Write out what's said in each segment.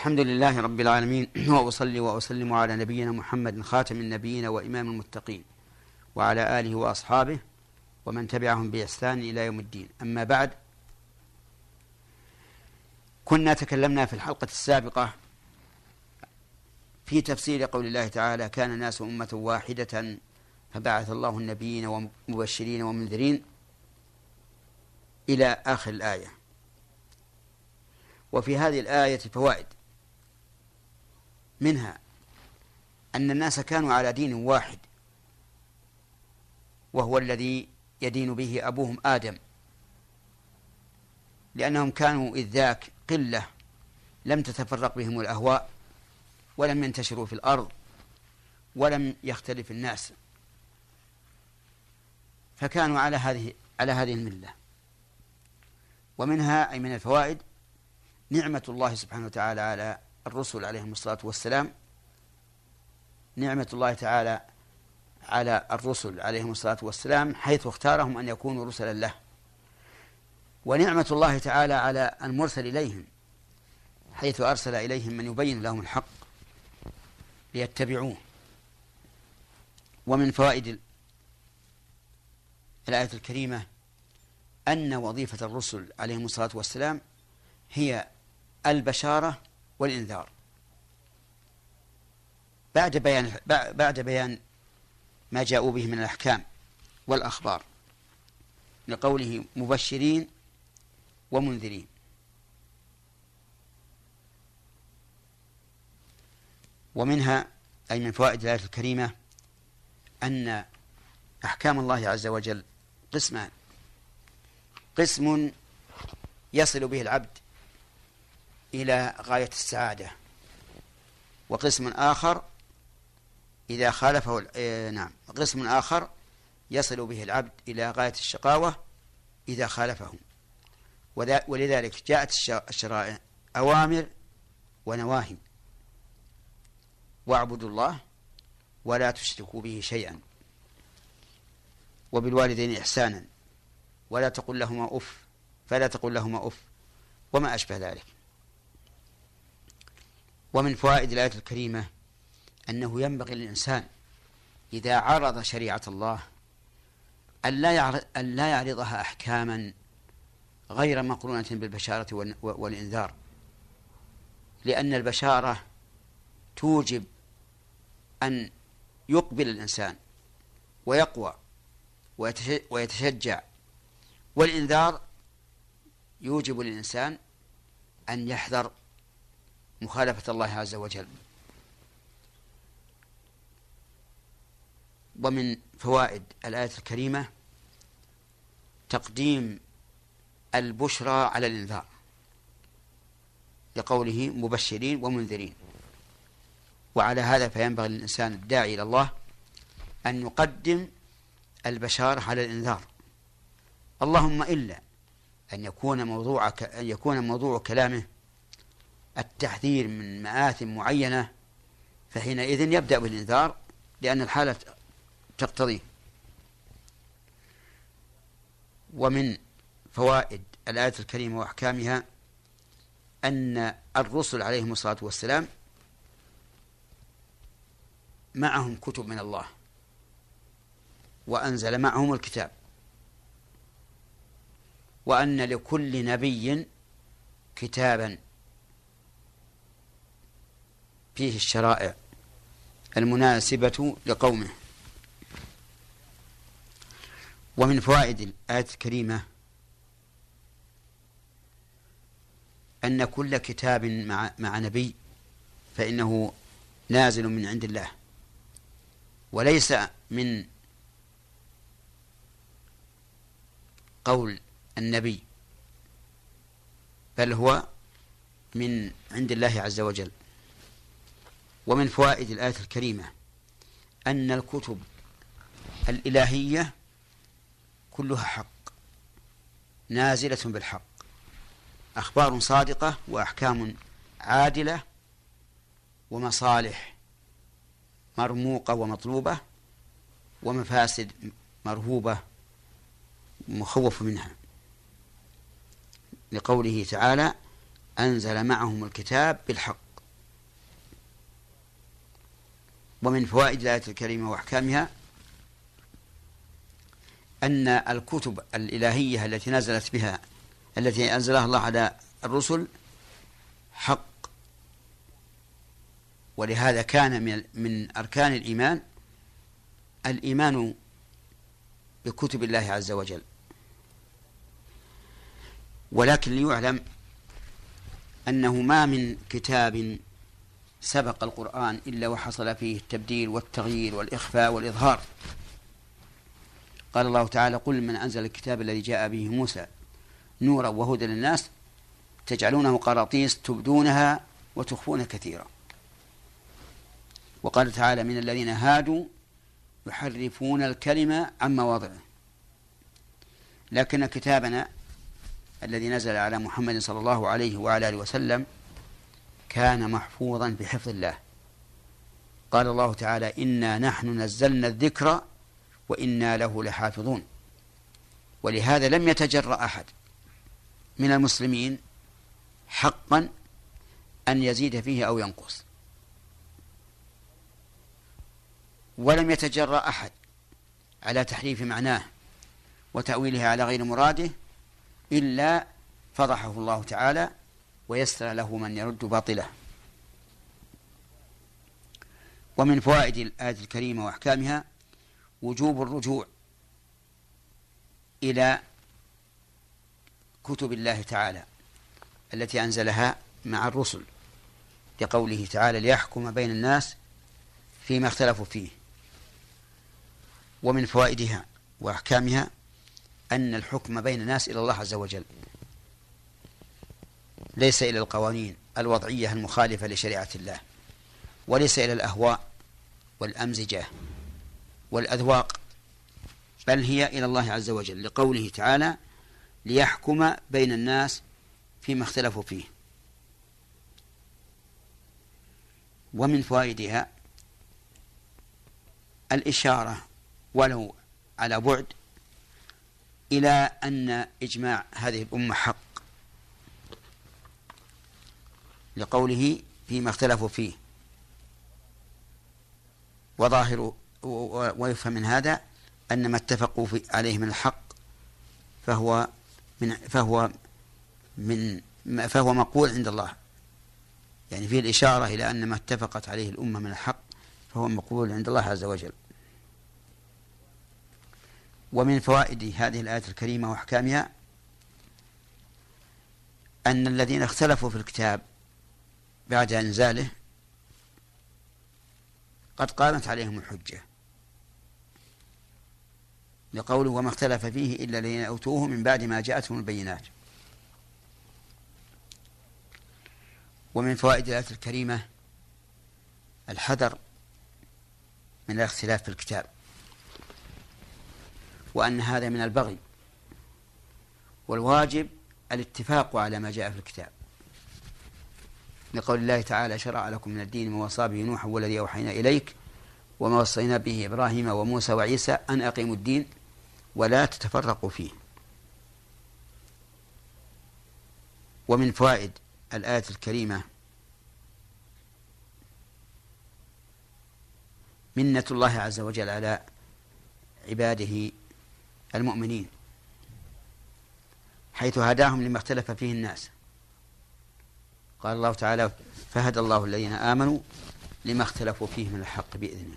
الحمد لله رب العالمين وأصلي وأسلم على نبينا محمد خاتم النبيين وإمام المتقين وعلى آله وأصحابه ومن تبعهم بإحسان إلى يوم الدين. أما بعد كنا تكلمنا في الحلقة السابقة في تفسير قول الله تعالى كان الناس أمة واحدة فبعث الله النبيين ومبشرين ومنذرين إلى آخر الآية. وفي هذه الآية فوائد. منها أن الناس كانوا على دين واحد وهو الذي يدين به أبوهم آدم. لأنهم كانوا إذ ذاك قلة لم تتفرق بهم الأهواء ولم ينتشروا في الأرض ولم يختلف الناس. فكانوا على هذه على هذه الملة. ومنها أي من الفوائد نعمة الله سبحانه وتعالى على الرسل عليهم الصلاة والسلام نعمة الله تعالى على الرسل عليهم الصلاة والسلام حيث اختارهم أن يكونوا رسلا له. ونعمة الله تعالى على المرسل إليهم حيث أرسل إليهم من يبين لهم الحق ليتبعوه. ومن فوائد الآية الكريمة أن وظيفة الرسل عليهم الصلاة والسلام هي البشارة والإنذار. بعد بيان بعد بيان ما جاءوا به من الأحكام والأخبار لقوله مبشرين ومنذرين. ومنها أي من فوائد الآية الكريمة أن أحكام الله عز وجل قسمان. قسم يصل به العبد إلى غاية السعادة. وقسم آخر إذا خالفه إيه، نعم. قسم آخر يصل به العبد إلى غاية الشقاوة إذا خالفه. ولذلك جاءت الشرائع أوامر ونواهي. واعبدوا الله ولا تشركوا به شيئا. وبالوالدين إحسانا. ولا تقل لهما أف. فلا تقل لهما أف. وما أشبه ذلك. ومن فوائد الآية الكريمة أنه ينبغي للإنسان إذا عرض شريعة الله أن لا يعرضها أحكاما غير مقرونة بالبشارة والإنذار. لأن البشارة توجب أن يقبل الإنسان ويقوى ويتشجع. والإنذار يوجب للإنسان أن يحذر مخالفة الله عز وجل. ومن فوائد الآية الكريمة تقديم البشرى على الإنذار لقوله مبشرين ومنذرين. وعلى هذا فينبغي للإنسان الداعي إلى الله أن يقدم البشارة على الإنذار. اللهم إلا أن يكون موضوع أن يكون موضوع كلامه التحذير من مآثم معينة فحينئذ يبدأ بالإنذار لأن الحالة تقتضيه ومن فوائد الآية الكريمة وأحكامها أن الرسل عليهم الصلاة والسلام معهم كتب من الله وأنزل معهم الكتاب وأن لكل نبي كتابا فيه الشرائع المناسبة لقومه. ومن فوائد الآية الكريمة أن كل كتاب مع, مع نبي فإنه نازل من عند الله وليس من قول النبي بل هو من عند الله عز وجل. ومن فوائد الآية الكريمة أن الكتب الإلهية كلها حق نازلة بالحق أخبار صادقة وأحكام عادلة ومصالح مرموقة ومطلوبة ومفاسد مرهوبة مخوف منها. لقوله تعالى أنزل معهم الكتاب بالحق. ومن فوائد الآية الكريمة وأحكامها أن الكتب الإلهية التي نزلت بها التي أنزلها الله على الرسل حق. ولهذا كان من من أركان الإيمان الإيمان بكتب الله عز وجل. ولكن ليعلم أنه ما من كتاب سبق القرآن إلا وحصل فيه التبديل والتغيير والإخفاء والإظهار. قال الله تعالى قل من أنزل الكتاب الذي جاء به موسى نورا وهدى للناس تجعلونه قراطيس تبدونها وتخفون كثيرا. وقال تعالى من الذين هادوا يحرفون الكلمة عن مواضعه. لكن كتابنا الذي نزل على محمد صلى الله عليه وعلى آله وسلم كان محفوظا بحفظ الله. قال الله تعالى إنا نحن نزلنا الذكر وإنا له لحافظون. ولهذا لم يتجرأ أحد من المسلمين حقا أن يزيد فيه أو ينقص. ولم يتجرأ أحد على تحريف معناه وتأويله على غير مراده إلا فضحه الله تعالى ويسر له من يرد باطله. ومن فوائد الآية الكريمة وأحكامها وجوب الرجوع إلى كتب الله تعالى التي أنزلها مع الرسل لقوله تعالى ليحكم بين الناس فيما اختلفوا فيه. ومن فوائدها وأحكامها أن الحكم بين الناس إلى الله عز وجل. ليس إلى القوانين الوضعية المخالفة لشريعة الله وليس إلى الأهواء والأمزجة والأذواق بل هي إلى الله عز وجل لقوله تعالى ليحكم بين الناس فيما اختلفوا فيه. ومن فوائدها الإشارة ولو على بعد إلى أن إجماع هذه الأمة حق. لقوله فيما اختلفوا فيه. وظاهر ويفهم من هذا أن ما اتفقوا عليه من الحق فهو من فهو من فهو مقول عند الله. يعني فيه الإشارة إلى أن ما اتفقت عليه الأمة من الحق فهو مقبول عند الله عز وجل. ومن فوائد هذه الآية الكريمة وأحكامها أن الذين اختلفوا في الكتاب بعد إنزاله قد قامت عليهم الحجة. لقوله وما اختلف فيه إلا الذين أوتوه من بعد ما جاءتهم البينات. ومن فوائد الآية الكريمة الحذر من الاختلاف في الكتاب. وأن هذا من البغي والواجب الاتفاق على ما جاء في الكتاب. لقول الله تعالى شرع لكم من الدين ما وصى به نوح والذي أوحينا إليك وما وصينا به إبراهيم وموسى وعيسى أن أقيموا الدين ولا تتفرقوا فيه. ومن فوائد الآية الكريمة منة الله عز وجل على عباده المؤمنين حيث هداهم لما اختلف فيه الناس. قال الله تعالى فهدى الله الذين آمنوا لما اختلفوا فيه من الحق بإذنه.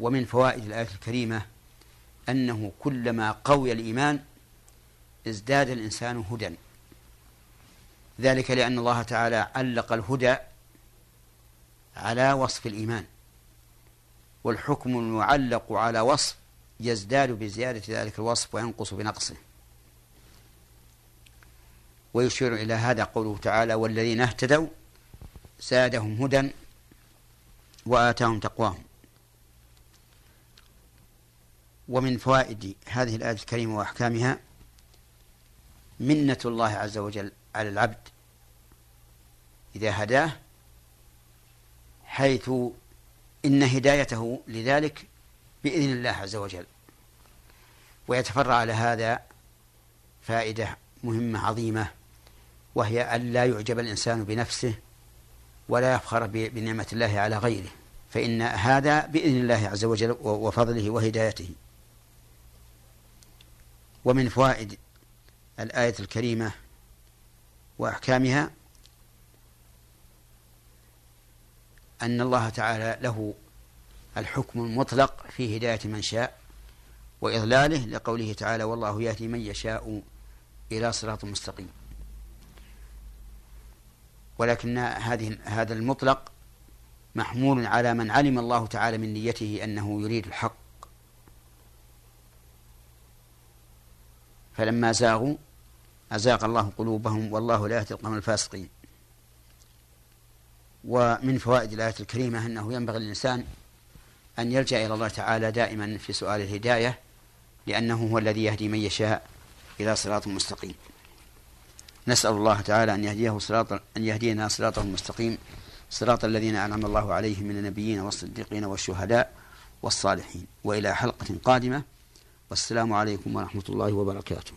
ومن فوائد الآية الكريمة أنه كلما قوي الإيمان ازداد الإنسان هدى. ذلك لأن الله تعالى علق الهدى على وصف الإيمان والحكم المعلق على وصف يزداد بزيادة ذلك الوصف وينقص بنقصه. ويشير إلى هذا قوله تعالى والذين اهتدوا زادهم هدى وآتاهم تقواهم. ومن فوائد هذه الآية الكريمة وأحكامها منة الله عز وجل على العبد إذا هداه حيث إن هدايته لذلك بإذن الله عز وجل. ويتفرع على هذا فائدة مهمة عظيمة وهي أن لا يعجب الإنسان بنفسه ولا يفخر بنعمة الله على غيره فإن هذا بإذن الله عز وجل وفضله وهدايته. ومن فوائد الآية الكريمة وأحكامها أن الله تعالى له الحكم المطلق في هداية من شاء وإضلاله لقوله تعالى والله يهدي من يشاء إلى صراط مستقيم. ولكن هذه هذا المطلق محمول على من علم الله تعالى من نيته أنه يريد الحق. فلما زاغوا أزاغ الله قلوبهم والله لا يهدي القوم الفاسقين. ومن فوائد الآية الكريمة أنه ينبغي للإنسان أن يلجأ إلى الله تعالى دائما في سؤال الهداية لأنه هو الذي يهدي من يشاء إلى صراط مستقيم. نسأل الله تعالى أن يهديه صراط أن يهدينا صراطه المستقيم صراط الذين أنعم الله عليهم من النبيين والصديقين والشهداء والصالحين. وإلى حلقة قادمة والسلام عليكم ورحمة الله وبركاته.